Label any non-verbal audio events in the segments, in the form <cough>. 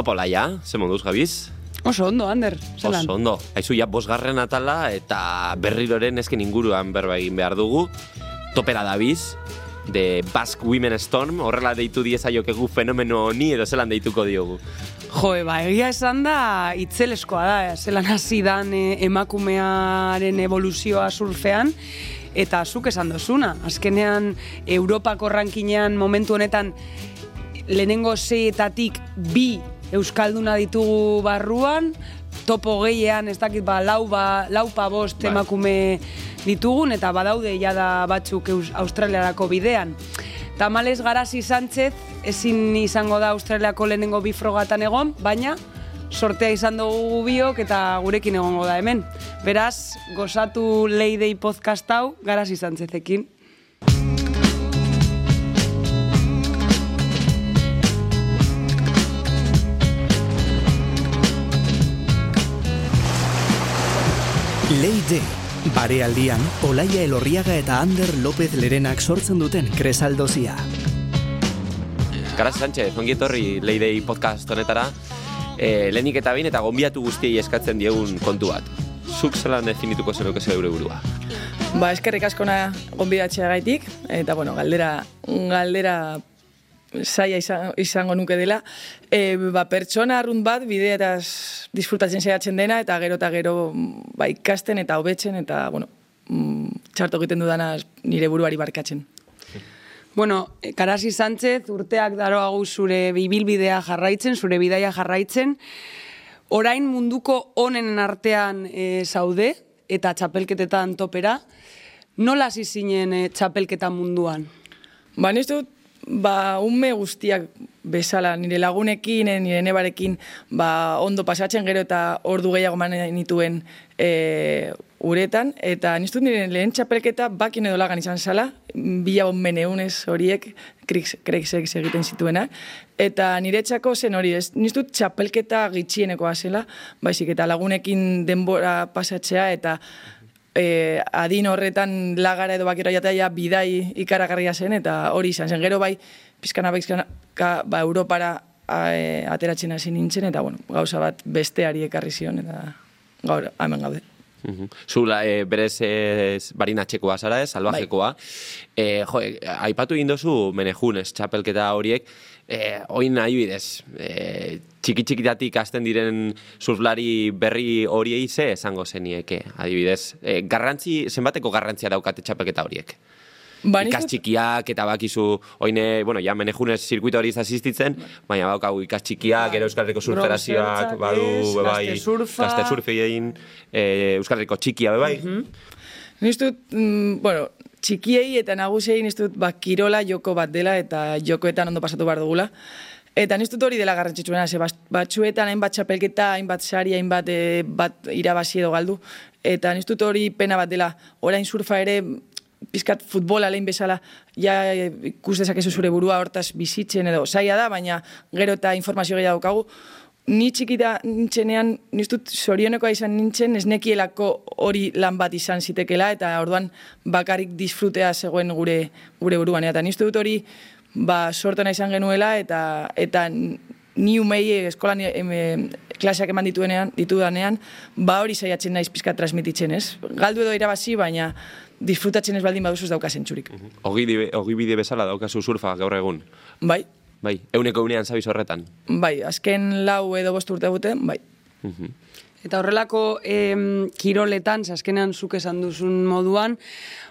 Opa, laia, ze moduz gabiz? Oso ondo, Ander, zelan? Oso ondo. Aizu ja bosgarren atala eta berriroren esken inguruan berba egin behar dugu. Topera dabiz, de Basque Women Storm, horrela deitu diezaiokegu fenomeno honi edo zelan deituko diogu. Jo, ba, egia esan da itzeleskoa da, zelan hasi dan eh, emakumearen evoluzioa surfean, eta zuk esan dozuna. Azkenean, Europako rankinean momentu honetan lehenengo zeietatik bi Euskalduna ditugu barruan, topo gehiean, ez dakit ba, lau, ba, lau pa bost Bai. emakume ditugun, eta badaude jada batzuk Eus- Australiarako bidean. Tamales Garasi Sánchez ezin izango da Australiako lehenengo bi frogatan egon, baina sortea izan dugu biok eta gurekin egongo da hemen. Beraz, gozatu Leidei podcast hau Garasi Sánchezekin. Leide, barealdian, Olaia Elorriaga eta Ander López Lerenak sortzen duten kresaldozia. Garaz Sánchez, ongi etorri Leidei podcast honetara. E, lehenik eta behin eta gonbiatu guztiei eskatzen diegun kontu bat. Zuk zelan definituko zenuke zeure burua. Ba, eskerrik askona gonbidatzea gaitik, eta bueno, galdera, galdera zaila izan- izango nuke dela. E, ba, pertsona arrunt bat bidea eta disfrutatzen saiatzen dena, eta gero eta gero ba, ikasten eta hobetzen, eta bueno, mm, txarto egiten dudana nire buruari barkatzen. Bueno, Karasi Sánchez urteak daroagu zure bibilbidea jarraitzen, zure bidaia jarraitzen. Orain munduko onenen artean e, zaude eta txapelketetan topera. Nola hasi zinen e, txapelketa munduan? Ba, nik dut, ba, unme guztiak bezala, nire lagunekin, nire nebarekin, ba, ondo pasatzen gero eta ordu gehiago man nituen e, uretan, eta nik dut nire lehen txapelketa bakin edo lagan izan zala, bila bon meneunez horiek, kreksek egiten zituena, eta nire txako zen hori, ez, nik dut txapelketa gitxienekoa zela, baizik eta lagunekin denbora pasatzea, eta e, adin horretan lagara edo bakero jatea bidai ikaragarria zen, eta hori izan zen. Gero bai, pizkana pizkanaka, ba, Europara a, e, ateratzen hasi nintzen, eta bueno, gauza bat besteari ekarri zion, eta gaur hemen gaude. Mhm. Zula, e, berez e, barinatxekoa zara ez, salvajekoa. E, jo, aipatu egin dozu menejunez, txapelketa horiek, e, oin nahi bidez, e, txiki txikitatik hasten diren surflari berri horiei ze esango zenieke, adibidez. E, garrantzi, zenbateko garrantzia daukate txapelketa horiek? Ba, ikas dut- txikiak eta bakizu oine, bueno, ja menejunez zirkuito hori asistitzen, baina badaukagu ikas txikiak, ero Euskal Herriko surferazioak, badu, bebai, Gazte Surfa. gazte surfein, e, Euskal Herriko txikia, bebai. Nik dut, mm, bueno, txikiei eta nagusiei nik dut ba, kirola joko bat dela eta jokoetan ondo pasatu behar dugula. Eta nik dut hori dela garrantzitsuena, ze batzuetan hainbat txapelketa, hainbat sari, hainbat e, bat irabazi edo galdu. Eta nik dut hori pena bat dela, orain surfa ere pizkat futbola lehen bezala, ja e, ikus dezakezu zure burua hortaz bizitzen edo zaila da, baina gero eta informazio gehiago daukagu. Ni txikita nintzenean, niztut zorionekoa izan nintzen, ez nekielako hori lan bat izan zitekela, eta orduan bakarrik disfrutea zegoen gure, gure buruan. Eta niztu dut hori, ba, sortena izan genuela, eta, eta ni umei eskolan em, em, klaseak eman dituenean, ditudanean, ba hori saiatzen naiz pizka transmititzen, ez? Galdu edo irabazi, baina disfrutatzen ez baldin baduzuz dauka zentzurik. Ogi, dibe- ogi bide bezala daukazu surfa gaur egun. Bai, Bai, euneko eunean zabiz horretan. bai, azken lau edo bost urte guten, bai. Eta horrelako em, kiroletan, azkenean zuk esan duzun moduan,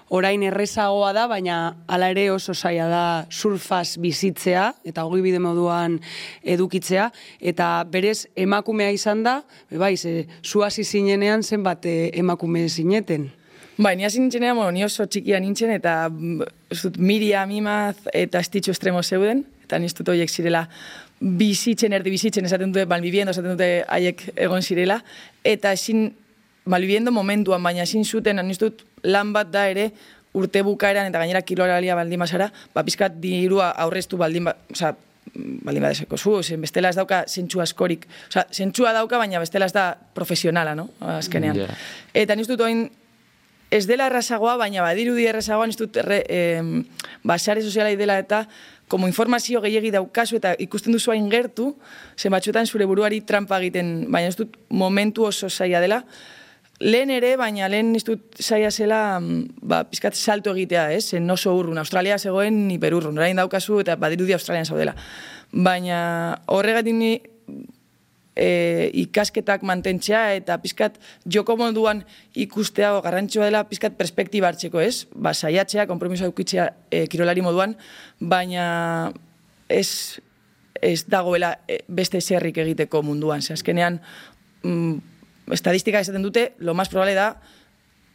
orain errezagoa da, baina hala ere oso zaila da surfaz bizitzea, eta hogi bide moduan edukitzea, eta berez emakumea izan da, bai, ze, zu hasi zinenean zenbat eh, emakume zineten. Bai, ni hasi nintzenean, bueno, ni oso txikia nintzen, eta mm, ez dut, Miriam, Imaz eta Estitxo Estremo zeuden, eta dut horiek zirela bizitzen, erdi bizitzen, esaten dute, malbibiendo, esaten dute haiek egon zirela, eta ezin, malbibiendo momentuan, baina ezin zuten, dut, lan bat da ere, urte bukaeran, eta gainera kiloralia baldin bazara, ba, pizkat dirua aurreztu baldin ba, oza, baldin badezeko zu, zen bestela ez dauka zentsu askorik. Osa, zentsua dauka, baina bestela ez da profesionala, no? Azkenean. Ja. Eta nik dut oin, ez dela errazagoa, baina badirudi errazagoa, nik dut erre, em, ba, sare sozialai dela eta como informazio gehiegi daukazu eta ikusten duzu hain gertu, zen batzuetan zure buruari trampa egiten, baina ez dut momentu oso zaila dela, Lehen ere, baina lehen ez dut zaila zela, ba, pizkat salto egitea, ez? Zen oso urrun, Australia zegoen ni perurrun, orain daukazu eta badirudi Australian zaudela. Baina horregatik ni e, ikasketak mantentzea eta pizkat joko moduan ikustea garrantzua dela pizkat perspektiba hartzeko, ez? Ba, saiatzea, kompromiso eukitzea e, kirolari moduan, baina ez, ez dagoela e, beste zerrik egiteko munduan. Ze azkenean, mm, estadistika esaten dute, lo más probable da,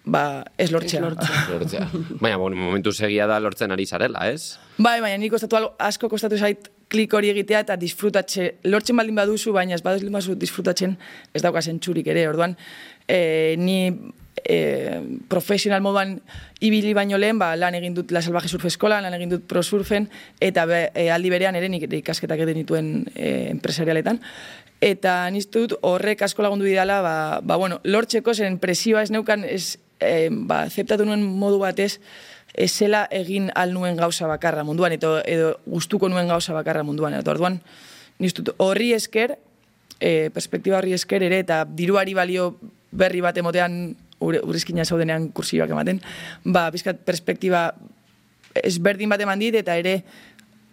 ba, ez lortzea. Lortzea. Baina, bueno, momentu segia da lortzen ari zarela, ez? Bai, baina ni kostatu algo, asko kostatu zait klik hori egitea eta disfrutatxe, lortzen baldin baduzu, baina ez baduzu baduzu disfrutatzen ez daukazen txurik ere, orduan, e, ni e, profesional moduan ibili baino lehen, ba, lan egin dut La Salvaje Surf Eskola, lan egin dut Pro Surfen, eta be, e, aldi berean ere nik ikasketak egin dituen e, empresarialetan. Eta niztu dut horrek asko lagundu didala, ba, ba, bueno, lortzeko zen presioa ez neukan, ez, e, ba, zeptatu nuen modu batez, ez zela egin al nuen gauza bakarra munduan, edo, edo gustuko nuen gauza bakarra munduan. Eta orduan, niztu horri esker, e, perspektiba horri esker ere, eta diruari balio berri bat emotean, urrizkina zaudenean kursioak ematen, ba, bizkat perspektiba ezberdin bat eman dit, eta ere,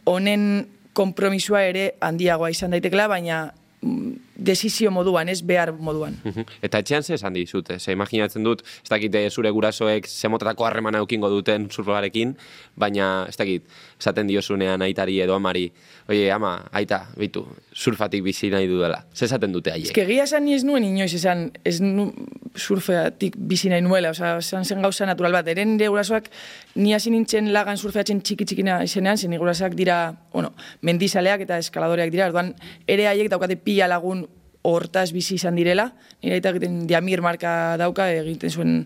honen kompromisua ere handiagoa izan daitekela, baina mm, desizio moduan, ez behar moduan. Eta etxean ze esan dizute, ze imaginatzen dut, ez dakit zure gurasoek zemotako harremana eukingo duten surflarekin, baina ez dakit, esaten diozunean aitari edo amari, oie, ama, aita, bitu, surfatik bizi nahi dudala. Ze esaten dute haiek? Ez egia esan ni ez nuen inoiz esan, ez nu, surfeatik bizi nahi nuela, oza, esan zen gauza natural bat. Eren nire gurasoak, ni hasi nintzen lagan surfeatzen txiki txikina izenean, zen gurasoak dira, bueno, mendizaleak eta eskaladoreak dira, orduan ere haiek daukate pila lagun hortaz bizi izan direla, nire eta egiten diamir marka dauka, egiten zuen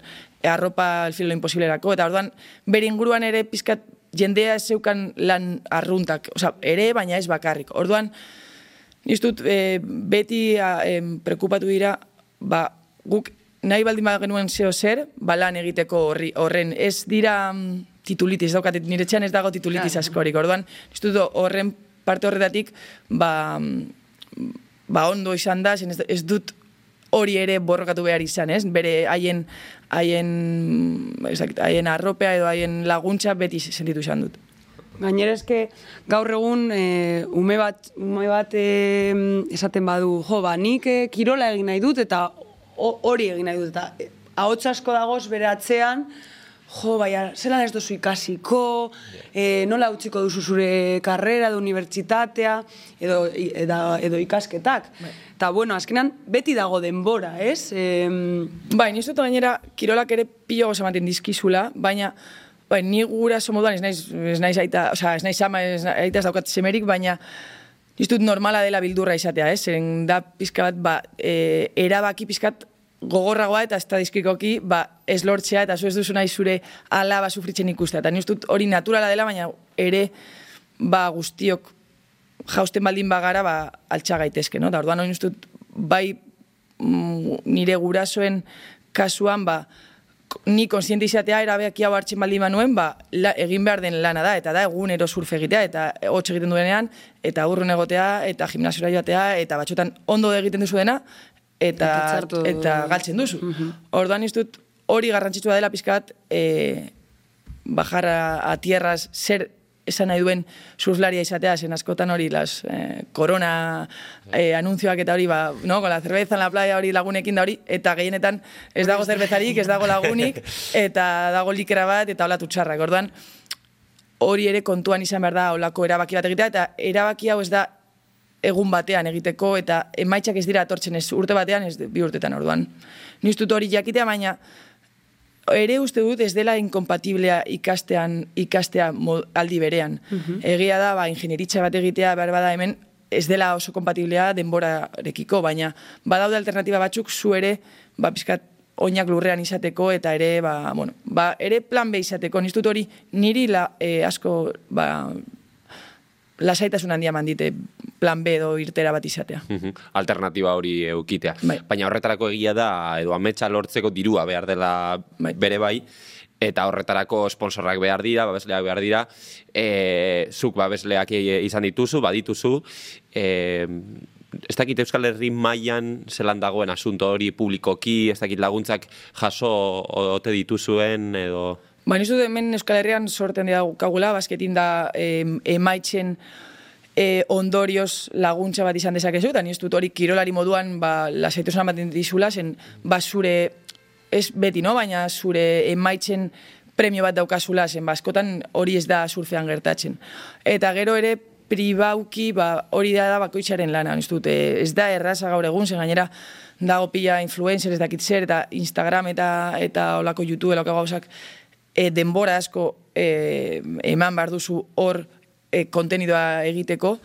arropa el filo imposiblerako, eta orduan, bere inguruan ere pizkat jendea zeukan lan arruntak, oza, ere baina ez bakarrik. Orduan, niztut, e, beti a, e, prekupatu dira, ba, guk nahi baldin bat genuen zeo zer, ba lan egiteko horri, horren, ez dira mm, titulitis, daukat, nire txan ez dago titulitis askorik, orduan, niztut horren parte horretatik, ba, mm, ba ondo izan da, ez, ez dut hori ere borrokatu behar izan, ez? Bere haien haien haien arropea edo haien laguntza beti sentitu izan dut. Gainera eske gaur egun e, ume bat ume bat e, esaten badu, jo, ba nik e, kirola egin nahi dut eta hori egin nahi dut eta e, ahots asko dagoz bere atzean, jo, baina, zelan ez duzu ikasiko, e, nola utziko duzu zure karrera edo unibertsitatea, edo, edo, edo ikasketak. Bai. Eta, bueno, azkenan, beti dago denbora, ez? E, bai, niztu gainera, kirolak ere pilo gozamaten dizkizula, baina, bai, ni gura somoduan ez naiz, ez naiz aita, oza, ez naiz ama, ez, aita ez daukat semerik, baina, Niztut normala dela bildurra izatea, ez? Zen da pizka bat, ba, e, erabaki pizkat gogorragoa eta estadizkikoki ba, ez lortzea eta zu ez duzu nahi zure alaba sufritzen ikustea. Eta nire hori naturala dela, baina ere ba, guztiok jausten baldin bagara ba, altxa gaitezke. No? Da, orduan hori bai mm, nire gurasoen kasuan ba, ni konsiente izatea erabeak hau hartzen baldin manuen, ba, egin behar den lana da, eta da egunero surf egitea, eta hotx egiten duenean, eta urrun egotea, eta gimnasiora joatea, eta batxotan ondo egiten duzu dena, eta eta galtzen duzu. Mm Orduan dut hori garrantzitsua dela pizkat e, bajar a, tierras ser esan nahi duen surflaria izatea, zen askotan hori las eh, corona eh, anuncioak eta hori, ba, no, con la cerveza en la playa hori lagunekin da hori, eta gehienetan ez dago cervezarik, ez dago lagunik, <laughs> eta dago likera bat, eta hola tutxarrak. Orduan, hori ere kontuan izan behar da, holako erabaki bat egitea, eta erabaki hau ez da egun batean egiteko eta emaitzak ez dira atortzen ez urte batean ez bi urtetan orduan. Ni ustut hori jakitea baina ere uste dut ez dela inkompatiblea ikastean ikastea aldi berean. Mhm. Egia da ba ingenieritza bat egitea behar bada hemen ez dela oso kompatiblea denborarekiko baina badaude alternativa batzuk zu ere ba pizkat oinak lurrean izateko eta ere ba, bueno, ba, ere plan B izateko. Ni hori niri la, eh, asko ba, lasaitasun handia mandite plan B edo irtera bat izatea. Alternatiba hori eukitea. Bai. Baina horretarako egia da, edo ametsa lortzeko dirua behar dela bai. bere bai, eta horretarako sponsorrak behar dira, babesleak behar dira, e, zuk babesleak izan dituzu, badituzu, e, ez dakit Euskal Herri mailan zelan dagoen asunto hori publikoki, ez dakit laguntzak jaso ote dituzuen edo... Ba, nizu hemen Euskal Herrian sorten dira kagula, basketin da emaitzen e, ondorioz laguntza bat izan dezakezu, eta nire hori kirolari moduan ba, lasaitu zan bat dizula, zen ba, zure, ez beti, no? baina zure emaitzen premio bat daukazula, zen baskotan hori ez da surfean gertatzen. Eta gero ere, pribauki ba, hori da da bakoitzaren lana, ez dut, ez da erraza gaur egun, zen gainera dago pila influencer ez dakit zer, eta Instagram eta eta olako YouTube, olako gauzak, e, denbora asko e, eman behar duzu hor e, kontenidoa egiteko,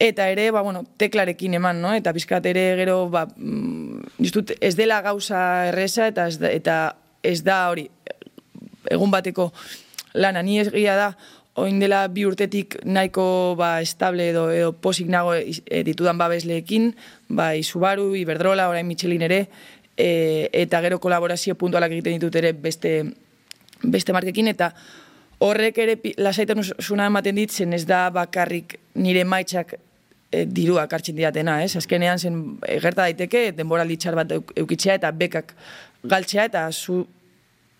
eta ere, ba, bueno, teklarekin eman, no? eta bizkat ere gero, ba, mm, dut, ez dela gauza erresa, eta ez da, eta ez da hori, egun bateko lana, ni ez da, oin dela bi urtetik nahiko ba, estable edo, edo posik nago e, ditudan babesleekin, bai Subaru, Iberdrola, orain Michelin ere, e, eta gero kolaborazio puntualak egiten ditut ere beste, beste markekin, eta horrek ere lasaitan zuna ematen ditzen ez da bakarrik nire maitzak e, diruak hartzen diatena, ez? Azkenean zen e, gerta daiteke, denbora litxar bat eukitzea eta bekak galtzea, eta zu,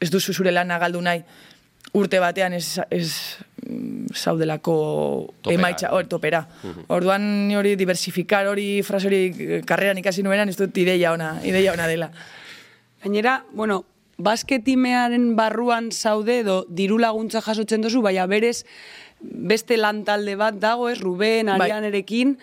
ez duzu zure lana galdu nahi, urte batean ez, ez mm, zaudelako topera, emaitza, hori topera. Orduan hori diversifikar hori frase hori karreran ikasi nuenan, ez dut ideia ona, ideia ona dela. Gainera, bueno, basketimearen barruan zaude edo diru laguntza jasotzen duzu, baina berez beste lantalde bat dago, ez, Ruben, bai. Arianerekin,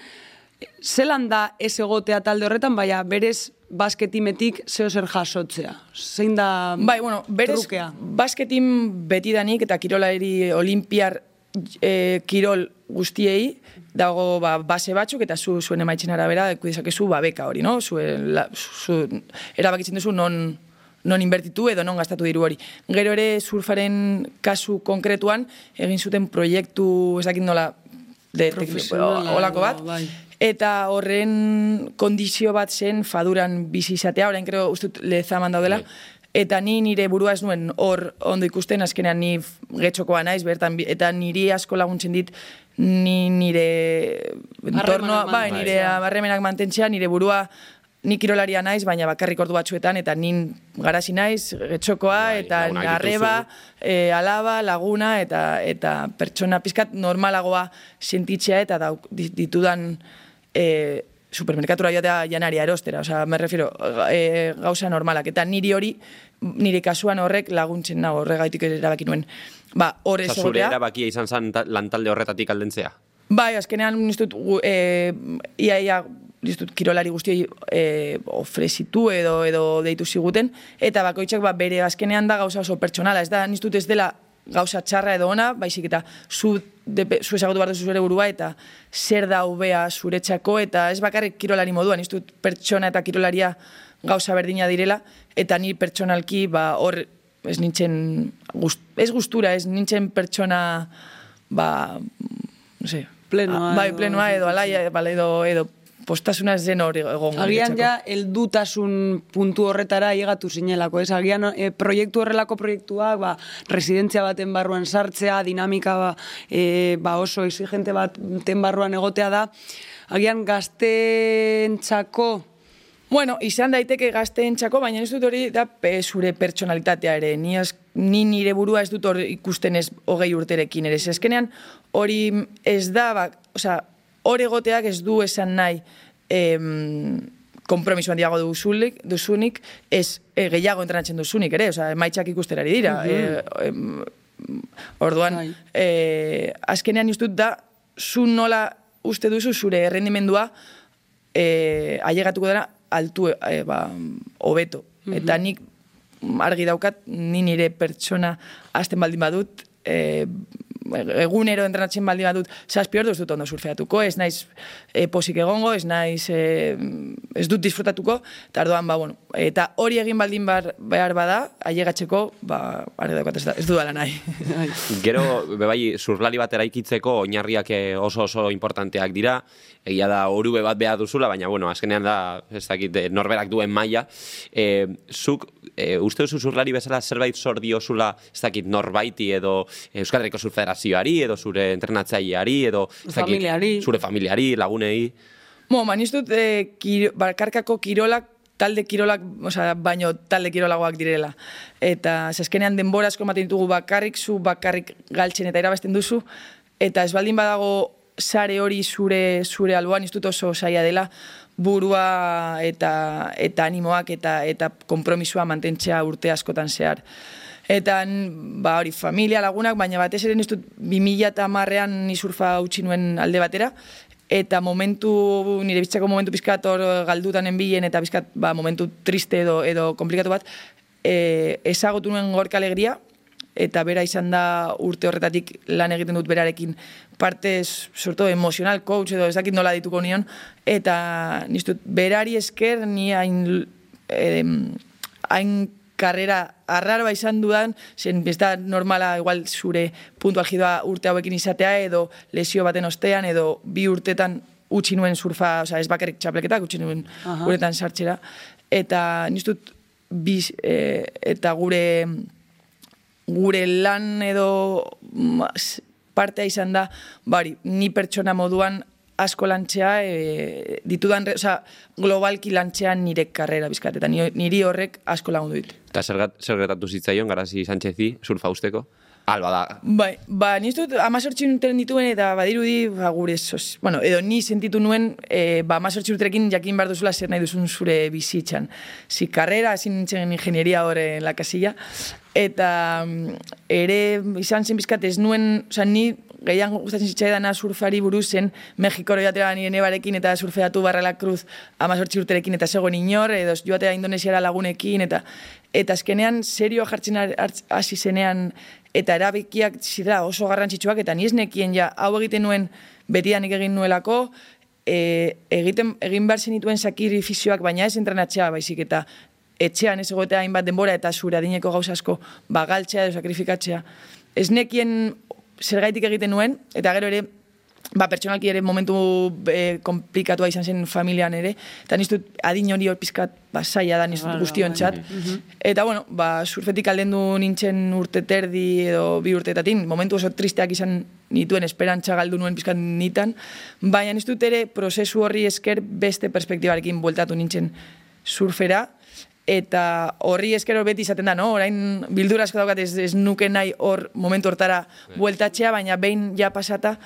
zelan da ez egotea talde horretan, baina berez basketimetik zeo zer jasotzea? Zein da bai, bueno, berez, trukea? Basketin betidanik eta kirolaeri olimpiar e, kirol guztiei dago ba, base batzuk eta zu zuen emaitzen arabera dezakezu ba, beka hori, no? Zu, la, zu, erabakitzen duzu non, non inbertitu edo non gastatu diru hori. Gero ere surfaren kasu konkretuan egin zuten proiektu ezakin nola de, olako bat. Bai eta horren kondizio bat zen faduran bizi izatea, orain creo ustut lezaman daudela, bai. eta ni nire burua ez nuen hor ondo ikusten, azkenean ni getxokoa naiz, bertan, eta niri asko laguntzen dit, ni nire entornoa, bai, nire barremenak mantentzea, nire burua ni kirolaria naiz, baina bakarrik ordu batzuetan, eta nin garazi naiz, getxokoa, bai, eta arreba, e, alaba, laguna, eta eta pertsona pizkat normalagoa sentitzea, eta ditudan e, supermerkatura joatea janari erostera, osea, me refiero, e, gauza normalak, eta niri hori, nire kasuan horrek laguntzen nago, horregaitik erabaki nuen. Ba, hor ez zure erabakia izan zan lantalde horretatik aldentzea? Bai, azkenean, niztut, e, ia, ia, niztut, kirolari guztioi e, ofrezitu edo edo deitu ziguten, eta bakoitzak ba, bere azkenean da gauza oso pertsonala, ez da, niztut ez dela gauza txarra edo ona, baizik eta zu, depe, zu ezagutu behar zure burua eta zer da ubea zuretzako eta ez bakarrik kirolari moduan, ez dut pertsona eta kirolaria gauza berdina direla eta ni pertsonalki ba, hor ez nintzen, gust, ez gustura, ez nintzen pertsona ba, no sé, plenoa, bai, plenoa edo, edo alaia, edo, edo postasuna zen hori egon. Agian ja, eldutasun puntu horretara llegatu zinelako, ez? Agian e, proiektu horrelako proiektuak, ba, residentzia baten barruan sartzea, dinamika ba, e, ba oso exigente baten barruan egotea da, agian gaztentzako Bueno, izan daiteke gazteentzako, baina ez dut hori da pe, zure pertsonalitatea ere. Ni, az, ni nire burua ez dut hori ikusten ez hogei urterekin ere. Ezkenean hori ez da, ba, oza, hor egoteak ez du esan nahi em, kompromiso handiago duzunik, duzunik ez e, gehiago entrenatzen duzunik ere, oza, maitzak ikusterari dira. Mm orduan, e, azkenean justut da, zu nola uste duzu zure errendimendua e, ailegatuko dena altu e, ba, obeto. Eta nik argi daukat, ni nire pertsona azten baldin badut, e, egunero entrenatzen baldin badut, zazpi ordu dut ondo surfeatuko, ez naiz e, posik egongo, ez naiz e, ez dut disfrutatuko, eta arduan, ba, bueno, eta hori egin baldin bar, behar bada, ailegatzeko, ba, arre daukat ez, da, ez dudala nahi. <laughs> Gero, bebai, zurlari bat eraikitzeko oinarriak eh, oso oso importanteak dira, egia da orube bat behar duzula, baina, bueno, azkenean da, ez dakit, eh, norberak duen maila. E, zuk, e, uste duzu zurlari bezala zerbait zor diozula, ez dakit, norbaiti edo Euskal Herriko Surfederazioari, edo zure entrenatzaileari, edo ez dakit, Familiari. zure familiari, lagunei. Mo, man, dut, e, kiro, barkarkako kirolak, talde kirolak, osea, baino talde kirolagoak direla. Eta, zeskenean denbora asko ematen ditugu bakarrik, zu bakarrik galtzen eta erabesten duzu, eta ez baldin badago sare hori zure zure alboan, ez dut oso saia dela, burua eta eta animoak eta eta konpromisoa mantentzea urte askotan zehar. Eta, ba, hori, familia lagunak, baina batez ere ez dut 2000 eta marrean ni surfa utzi nuen alde batera, eta momentu, nire bizitzako momentu pizkat hor galdutan enbilen, eta pizkat, ba, momentu triste edo, edo komplikatu bat, e, ezagutu nuen gorka alegria, eta bera izan da urte horretatik lan egiten dut berarekin. Parte, sorto, emozional coach edo ez dakit nola dituko nion, eta niztut, berari esker ni hain, hain karrera arraroa izan dudan, zen ez da normala igual zure puntu algidoa urte hauekin izatea edo lesio baten ostean edo bi urtetan utzi nuen surfa, oza, ez bakarrik txapleketak, utzi nuen uretan sartzera. Eta niztut, biz, e, eta gure gure lan edo partea izan da, bari, ni pertsona moduan asko lantzea, e, ditudan, osea, globalki lantzea nire karrera bizkat, eta ni- niri horrek asko lagundu dit. Eta zer, zer gertatu zitzaion, garazi Sánchezi, surfa usteko? Alba da, Bai, ba, ni ez dut amazortzi urteren dituen eta badirudi, ba, gure sos, bueno, edo ni sentitu nuen, e, ba, amazortzi urterekin jakin behar duzula zer nahi duzun zure bizitzan. Si karrera, ezin nintzen ingenieria hor en la casilla, eta mm, ere izan zen bizkat ez nuen, oza, ni gehiago gustatzen zitzaidana surfari buruz zen Mexikoro joatera nire nebarekin eta surfeatu barrela cruz amazortzi urterekin eta zegoen inor, edo joatea Indonesiara lagunekin, eta eta azkenean serioa jartzen hasi zenean eta erabikiak zira oso garrantzitsuak eta ni ez nekien ja hau egiten nuen betidanik egin nuelako e, egiten egin behar zenituen sakrifizioak baina ez entrenatzea baizik eta etxean ez egotea hainbat denbora eta zure adineko gauza asko bagaltzea edo sakrifikatzea. Ez nekien zergaitik egiten nuen, eta gero ere, ba, pertsonalki ere momentu e, komplikatua izan zen familian ere, eta niztut adin hori hor pizkat ba, zaila da niztut Bai, guztiontzat. Eta bueno, ba, surfetik aldendu nintzen urte terdi edo bi urtetatin, momentu oso tristeak izan nituen esperantza galdu nuen pizkat nitan, baina niztut ere prozesu horri esker beste perspektibarekin bueltatu nintzen surfera, eta horri eskero beti izaten da, no? Orain bildura asko daukat ez, ez nuke nahi hor momentu hortara bueltatzea, baina behin ja pasata,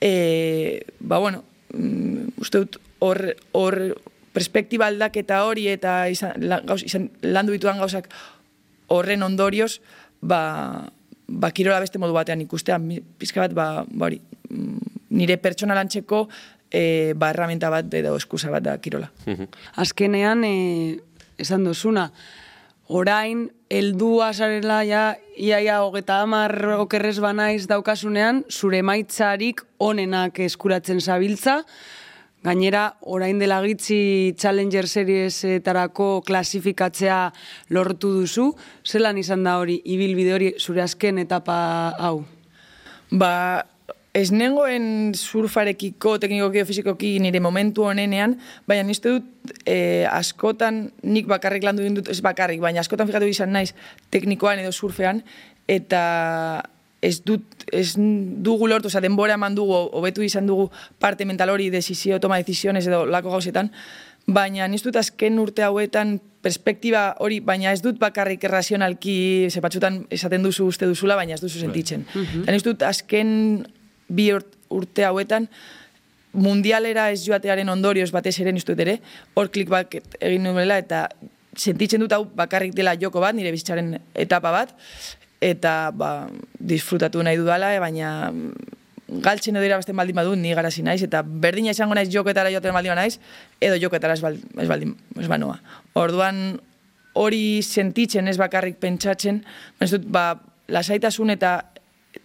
e, ba bueno, mm, uste dut hor, hor perspektiba aldaketa hori eta izan, la, gauz, izan, landu ditudan gauzak horren ondorioz, ba, ba kirola beste modu batean ikustea, pizka bat, ba, ba hori, mm, nire pertsona lantzeko e, ba, erramenta bat edo eskusa bat da kirola. Azkenean, e, esan duzuna, orain, heldua zarela, ja, iaia hogeta hamar okerrez banaiz daukasunean, zure maitzarik onenak eskuratzen zabiltza, Gainera, orain dela gitzi Challenger Seriesetarako klasifikatzea lortu duzu, zelan izan da hori, ibilbide hori zure azken etapa hau? Ba, ez nengoen surfarekiko, teknikoki fizikoki nire momentu honenean, baina nizte dut e, askotan, nik bakarrik landu egin dut, ez bakarrik, baina askotan fijatu izan naiz teknikoan edo surfean, eta ez dut, ez dugu lortu, oza, denbora eman dugu, hobetu izan dugu parte mental hori, desizio, toma decisiones edo lako gauzetan, baina nis dut azken urte hauetan perspektiba hori, baina ez dut bakarrik errazionalki, ze batzutan esaten duzu uste duzula, baina ez duzu sentitzen. Eta nis dut azken bi urt- urte hauetan, mundialera ez joatearen ondorioz batez ere nis dut ere, hor klik bat egin nuela eta sentitzen dut hau bakarrik dela joko bat, nire bizitzaren etapa bat, eta ba, disfrutatu nahi dudala, e, baina galtzen edo irabazten baldin badu, ni garazi naiz, eta berdina izango naiz joketara joaten baldin naiz, edo joketara ez, bal, ez baldin ez banoa. Orduan, hori sentitzen ez bakarrik pentsatzen, ez dut, ba, lasaitasun eta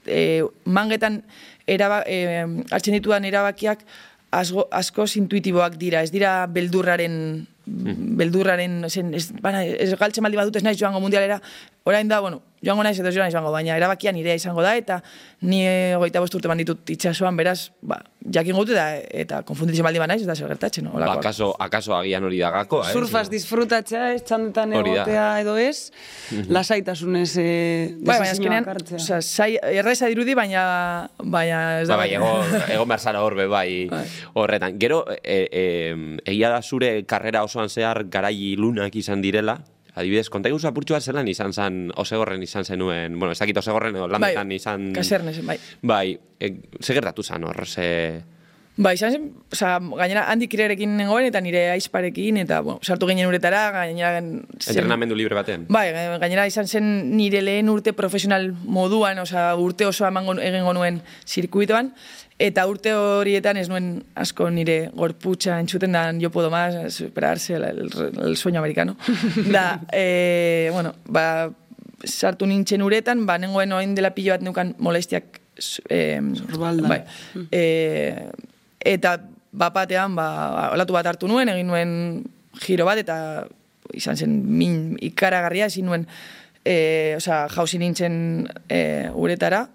e, mangetan eraba, e, hartzen ditudan erabakiak asko, askoz intuitiboak dira, ez dira beldurraren beldurraren, zen, ez, bana, ez galtzen baldi badut ez naiz joango mundialera, orain da, bueno, joango naiz edo joan izango, baina erabakia nirea izango da, eta ni goita bost urte banditut itxasuan, beraz, ba, jakin gutu da, eta konfunditzen baldi banaiz, eta zer gertatzen, Ba, akaso, akaso agian hori da gakoa, eh? Surfaz disfrutatzea, ez txandetan egotea edo ez, lasaitasunez eh, Bai, baina azkenean, oza, sai, erreza dirudi, baina, baina ez da. Ba, bai, egon, egon behar zara horbe, bai, Bai. horretan. Gero, e, e, egia da zure karrera osoan zehar garai lunak izan direla, Adibidez, konta iguzu apurtxu bat zelan izan zen, osegorren izan zenuen, bueno, ez dakit osegorren, landetan bai, izan... kasernesen, bai. Bai, e, ze gertatu zen hor, ze... Ba, izan zen, oza, gainera handik irerekin nengoen eta nire aizparekin, eta, bueno, sartu ginen uretara, gainera... zen- Entrenamendu libre batean. Bai, gainera izan zen nire lehen urte profesional moduan, oza, urte osoa emango egingo nuen zirkuitoan, eta urte horietan ez nuen asko nire gorputza entzuten da yo puedo más, superarse, el, el, el sueño americano. <laughs> da, e, bueno, ba, sartu nintzen uretan, ba, nengoen oin dela pilo bat neukan molestiak e, Sorbaldan. bai, e, eta bapatean, ba, olatu bat hartu nuen, egin nuen giro bat, eta izan zen min ikaragarria, ezin nuen, e, osea, jauzi nintzen e, uretara,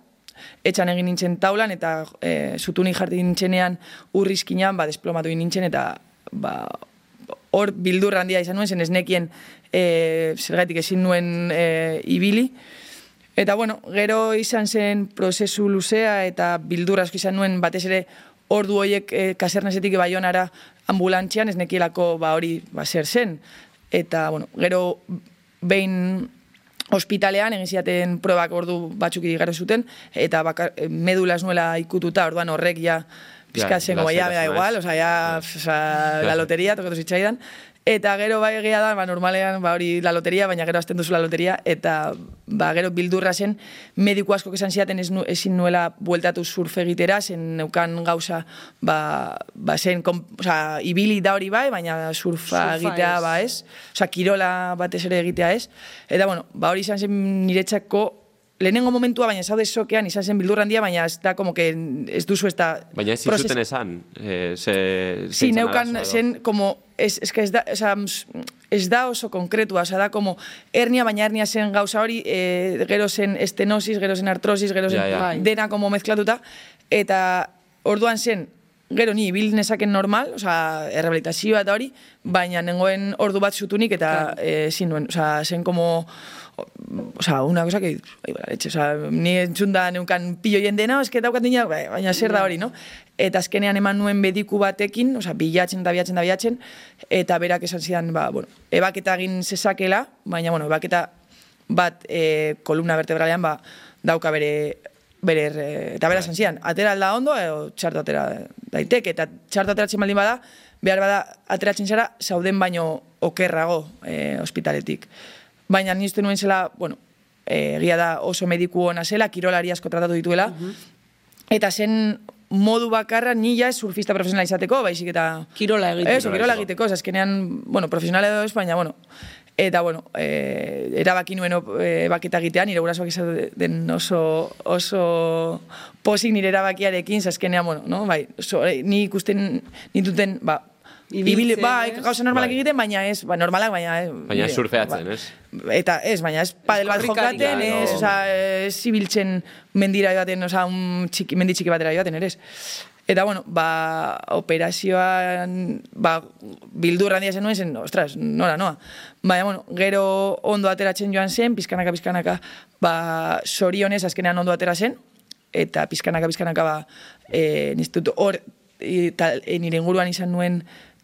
etxan egin nintzen taulan, eta e, zutunik jarti nintzenean urrizkinan, ba, desplomatu nintzen, eta ba, hor bildur handia izan nuen, zen ez nekien e, zergatik ezin nuen e, ibili, Eta bueno, gero izan zen prozesu luzea eta bildur asko izan nuen batez ere ordu hoiek e, kasernesetik baionara ambulantzian ez nekielako ba hori ba zer zen. Eta bueno, gero behin ospitalean egin ziaten probak ordu batzuk igaro zuten eta bakar, eh, medula ez nuela ikututa, orduan horrek ja pizkat zen, me da igual, osea, ja, osea, la loteria, tokatu zitzaidan. Eta gero bai egia da, ba, normalean, ba, hori la loteria, baina gero azten duzu la loteria, eta ba, gero bildurra zen, mediku asko esan ziaten ez nu, ezin nuela bueltatu surf egitera, zen neukan gauza, ba, ba zen, kom, osea, ibili da hori bai, baina surfa, Surfa egitea, ez. ba ez, osea, kirola batez ere egitea ez. Eta, bueno, ba, hori izan zen niretzako, lehenengo momentua, baina zaude sokean, izan zen bildur handia, baina ez da, como que ez duzu ez da... Baina ez prozes- zizuten esan, eh, ze... Sí, zein zen neukan zen como es, es que ez da, o sea, ez da oso konkretua, o sea, da como hernia, baina hernia zen gauza hori, e, gero zen estenosis, gero zen artrosis, gero zen Ja, ja. Bai. dena como mezklatuta, eta orduan zen, gero ni ibil nezaken normal, o sea, errehabilitazioa eta hori, baina nengoen ordu bat zutunik eta eh, ezin nuen, o sea, zen como o sea, una cosa que, ai, bala, leche, o sea, ni entzun da neukan pillo jendena, eske daukat dina, bai, baina zer da hori, no? Eta azkenean eman nuen mediku batekin, o sea, bilatzen da bilatzen da bilatzen, eta berak esan zidan, ba, bueno, ebaketa egin zezakela, baina, bueno, ebaketa bat e, kolumna vertebralean, ba, dauka bere bere erre- eta bera esan zidan, atera alda ondo edo txarto atera daiteke? Eta txarto ateratzen baldin bada behar bada ateratzen zara zauden baino okerrago e, ospitaletik baina niztu nuen zela bueno, e, egia da oso mediku ona zela kirolari asko tratatu dituela. Eta zen modu bakarra ni ja surfista profesionala izateko, baizik eta Kirola egiteko. Eso, kirola egiteko, azkenean, bueno, profesional edo ez, baina, bueno, eta, bueno, e, erabaki nuen e, baketa egitean, nire gurasoak izaten oso, oso posik nire erabakiarekin, azkenean, bueno, no, bai, oso, e, ni ikusten nituten, ba, ibili- bai, gauza normalak Bai. egiten, baina ez, ba, normalak, baina ez. Baina ez surfeatzen, ez? Eta ez, baina ez padel bat jokaten, ez, no. oza, ez ibiltzen mendira joaten, oza, un txiki, mendi txiki batera joaten, ere. Eta, bueno, ba, operazioan, ba, bildur handia zen nuen zen, ostras, nola, noa. Baina, bueno, gero ondo ateratzen joan zen, pizkanaka, pizkanaka, ba, sorionez azkenean ondo atera zen, eta pizkanaka, pizkanaka, ba, e, hor, e, tal, e, nire inguruan izan nuen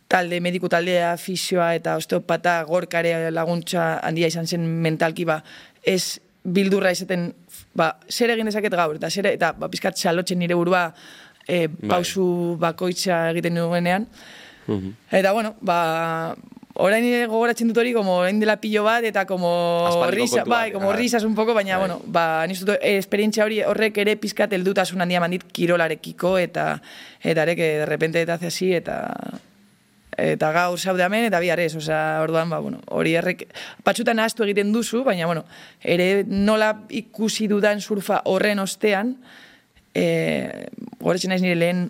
talde, mediku taldea, fisioa eta osteopata, gorkare laguntza handia izan zen mentalki, ba, ez bildurra izaten, ba, zer egin dezaket gaur, eta zer, eta ba, pizkat txalotzen nire burua e, pausu bakoitza egiten nuenean. Eta, bueno, ba, orain nire gogoratzen dut hori, como orain dela pillo bat, eta como risa, bai, como bai. risas un poco, baina, Bai. bueno, ba, nizut, eh, esperientzia hori horrek ere pizkat heldutasun handia mandit kirolarekiko, eta, eta ere, que de repente eta hace así, eta, eta gaur zaude hemen, eta bihar ez, osea, orduan, ba, bueno, hori errek, batxutan ahaztu egiten duzu, baina, bueno, ere nola ikusi dudan surfa horren ostean, e, goretzen naiz nire lehen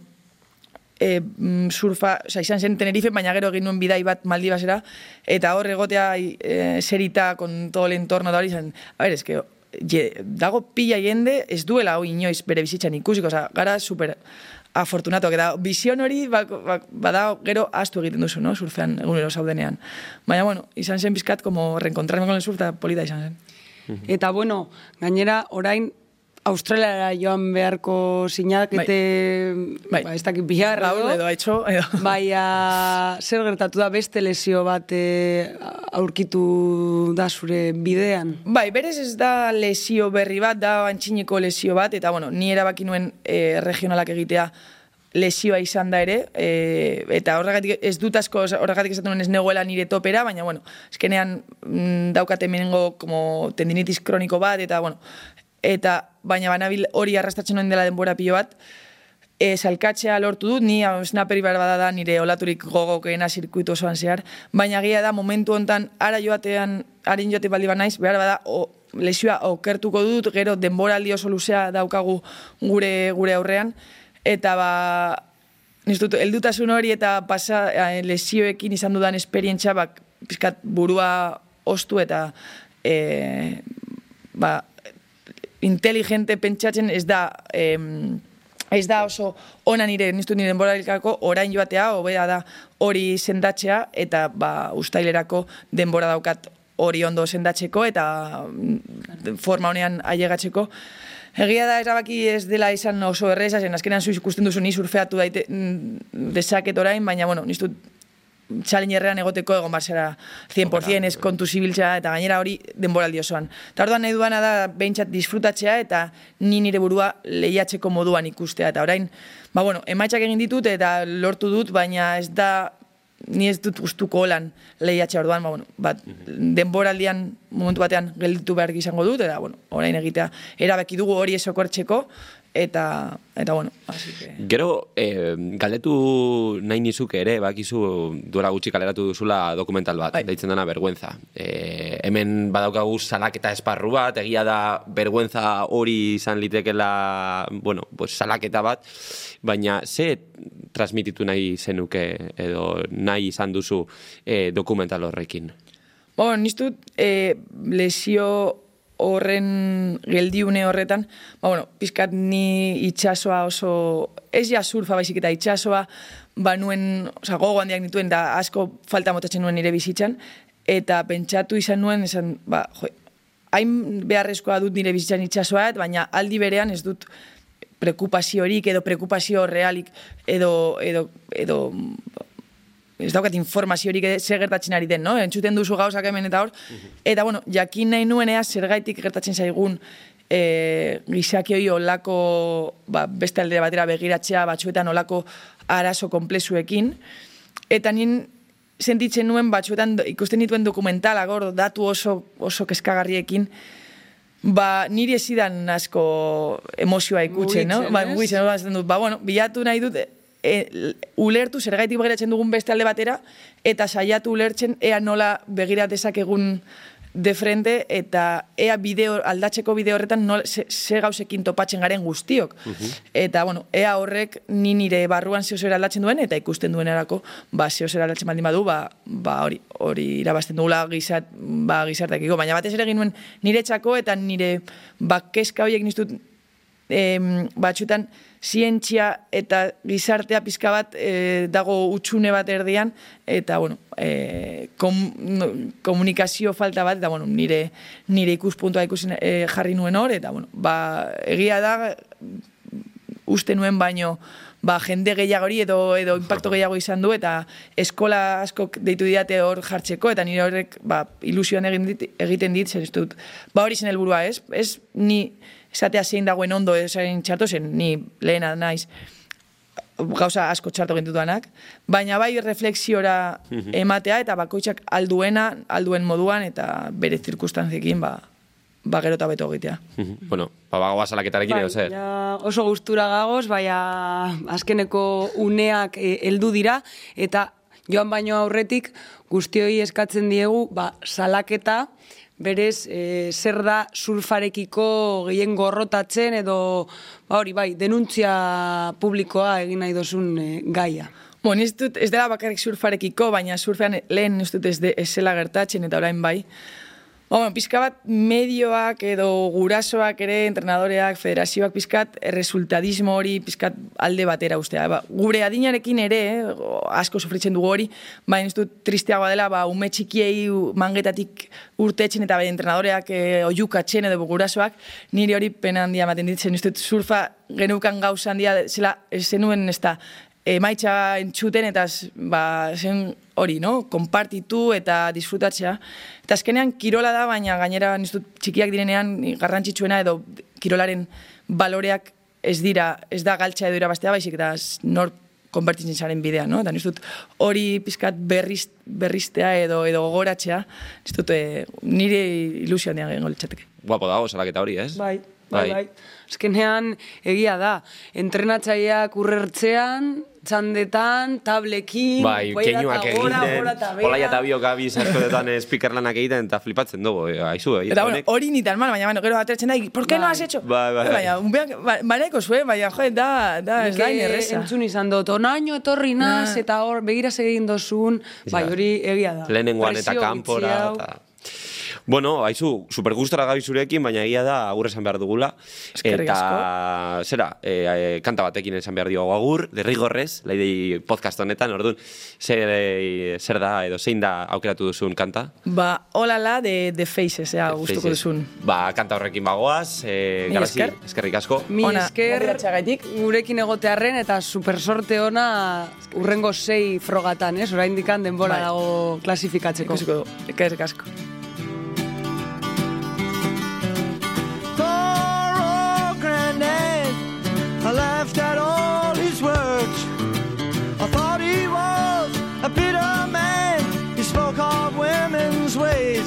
e, surfa, oza, izan zen Tenerife, baina gero egin nuen bidai bat Maldivasera, eta hor egotea e, serita con todo el entorno da hori izan, a ver, es que je, dago pila jende, ez duela hoi inoiz bere bizitzan ikusiko, oza, gara super afortunatuak, eta bizion hori ba, ba, bada gero astu egiten duzu, no? surfean egunero zaudenean. Baina, bueno, izan zen bizkat, como reencontrarme con el surf, eta polita izan zen. Eta bueno, gainera orain Australiara joan beharko sinakete, Bai. ba, ez dakit bihar, Gaur edo haitxo, edo. <laughs> Baina zer gertatu da beste lesio bat eh, aurkitu da zure bidean? Bai, berez ez da lesio berri bat, da antxineko lesio bat, eta bueno, ni erabaki nuen e, regionalak egitea lesioa izan da ere, e, eta horregatik ez dut asko, horregatik esaten nuen ez negoela nire topera, baina bueno, eskenean mm, daukate menengo como tendinitis kroniko bat, eta bueno, eta baina banabil hori arrastatzen nuen dela denbora pilo bat, e, salkatzea lortu dut, ni snaperi behar da nire olaturik gogokeena zirkuitu osoan zehar, baina gia da momentu hontan ara joatean, harin joate baldi naiz, behar bada o, lesioa okertuko dut, gero denboraldi oso luzea daukagu gure gure aurrean, eta ba, niztut, eldutasun hori eta pasa eh, lesioekin izan dudan esperientzia, bak, pizkat burua ostu eta e, ba, inteligente pentsatzen ez da em, ez da oso ona nire niztu nire denboralikako orain joatea, hobea da hori sendatzea eta ba, ustailerako denbora daukat hori ondo sendatzeko eta mm, forma honean ailegatzeko. Egia da erabaki ez dela izan oso erreza, zen azkenean zu ikusten duzu ni surfeatu daite mm, dezaket orain, baina bueno, niztu challengerrean egoteko egon barzera 100% ez kontu zibiltzea eta gainera hori denboraldi osoan. Eta orduan nahi duana da behintzat disfrutatzea eta ni nire burua lehiatzeko moduan ikustea. Eta orain, ba bueno, emaitzak egin ditut eta lortu dut, baina ez da ni ez dut gustuko holan lehiatzea orduan, ba, bueno, bat, denboraldian momentu batean gelditu behar izango dut, eta bueno, orain egitea erabaki dugu hori esokortzeko, eta, eta bueno, así que... Gero, eh, galdetu nahi nizuke ere, bakizu duela gutxi kaleratu duzula dokumental bat, Bai. deitzen dena bergüenza. Eh, hemen badaukagu salaketa esparru bat, egia da bergüenza hori izan litekela, bueno, pues salaketa bat, baina ze transmititu nahi zenuke edo nahi izan duzu eh, dokumental horrekin? Bueno, niztut e, lesio horren geldiune horretan, ba, bueno, pizkat ni itxasoa oso, ez ja surfa baizik eta itxasoa, ba nuen, oza, gogo handiak nituen, da asko falta motatzen nuen nire bizitzan, eta pentsatu izan nuen, esan, ba, jo, hain beharrezkoa dut nire bizitzan itxasoa, baina aldi berean ez dut prekupaziorik edo prekupazio realik edo, edo, edo ez daukat informaziorik zer gertatzen ari den, no? Entzuten duzu gauzak hemen eta hor. Eta, bueno, jakin nahi nuenea zergaitik gertatzen zaigun e, gizaki hori olako ba, beste alde batera begiratzea batzuetan olako arazo komplezuekin. Eta nien sentitzen nuen batzuetan ikusten dituen dokumentalak hor datu oso, oso keskagarriekin, Ba, niri esidan asko emozioa ikutzen, no? Ba, mugitzen, no? Ba, bueno, bilatu nahi dut, e, ulertu zergaitik begiratzen dugun beste alde batera, eta saiatu ulertzen ea nola begira dezakegun de frente, eta ea bideo, aldatzeko bideo horretan nola, ze, ze gauzekin topatzen garen guztiok. Eta, bueno, ea horrek ni nire barruan zeo aldatzen duen, eta ikusten duen erako, ba, zeo aldatzen baldin badu, ba, ba hori, hori irabazten dugula gizat, ba, gizartekiko. Baina batez ere egin nuen nire txako, eta nire ba, kezka horiek niztut em, batxutan zientzia eta gizartea pizka bat e, dago utxune bat erdian eta bueno, e, kom, komunikazio falta bat eta bueno, nire, nire ikuspuntua ikusi e, jarri nuen hor eta bueno, ba, egia da uste nuen baino ba, jende gehiagori edo edo impacto gehiago izan du eta eskola askok deitu diate hor jartzeko eta nire horrek ba, ilusioan egin dit, egiten dit zer dut. Ba hori zen helburua, ez? Ez ni esatea zein dagoen ondo esain txarto zen, ni lehena naiz gauza asko txarto gentutuanak, baina bai reflexiora ematea eta bakoitzak alduena, alduen moduan eta bere zirkustantziekin ba, ba gero eta beto egitea. bueno, ba, bagoa salaketarekin edo zer. ja, oso gustura gagoz, baina azkeneko uneak eh, heldu dira, eta joan baino aurretik guztioi eskatzen diegu ba, salaketa, berez e, zer da surfarekiko gehien gorrotatzen edo ba hori bai, denuntzia publikoa egin nahi dozun e, gaia. Bon, ez, dut, ez dela bakarrik surfarekiko, baina surfean lehen ez dut ez, de, ez zela gertatzen eta orain bai. Ba, bueno, pizka bat medioak edo gurasoak ere, entrenadoreak, federazioak pizkat, resultadismo hori pizkat alde batera ustea. Ba, gure adinarekin ere, eh, asko sufritzen dugu hori, baina ez dut tristeagoa dela, ba, ume txikiei mangetatik urtetzen eta bai entrenadoreak e, oiukatzen edo gurasoak, niri hori pena handia ematen ditzen, ez dut surfa genukan gauza handia, zela, zenuen ez da, emaitza entzuten eta ba, zen hori, no? konpartitu eta disfrutatzea. Eta azkenean kirola da, baina gainera niztut txikiak direnean garrantzitsuena edo kirolaren baloreak ez dira, ez da galtza edo irabaztea baizik eta nor konbertitzen zaren bidea, no? Eta niztut hori pizkat berriz, berriztea edo edo gogoratzea, niztut e, nire ilusioan dian gengo litxateke. Guapo dago, salaketa hori, ez? Bai, bai, bai. bai. Azkenean, egia da, entrenatzaileak urrertzean, txandetan, tablekin, bai, keinuak egiten, hola eta biok abiz askotetan speakerlanak egiten, eta flipatzen dugu, eh, haizu, eh, Eta, bueno, hori ni tan mal, baina, bueno, gero atertzen da, ¿por qué bai. no has hecho? Bai, bai, bai. Baina, un beak, ba, zue, baina, joe, da, da, ez da, inerreza. entzun izan dut, onaino etorri naz, eta hor, begiraz egin dozun, bai, hori egia da. Lehenengoan eta kanpora, eta... Bueno, haizu, super gustora gabi zurekin, baina egia da agur esan behar dugula. Eskerrik asko. Eta, zera, e, kanta batekin esan behar diogu agur, derrigorrez, laidei podcast honetan, orduan, zer, e, zer da, edo zein da aukeratu duzun kanta? Ba, hola la de The Faces, ea, gustuko duzun. Ba, kanta horrekin bagoaz, e, Mi esker. eskerrik asko. Mi esker, gurekin egotearren, eta super sorte ona urrengo sei frogatan, ez? Hora indikan denbora bai. dago klasifikatzeko. Eskerrik asko. I laughed at all his words. I thought he was a bitter man. He spoke of women's ways.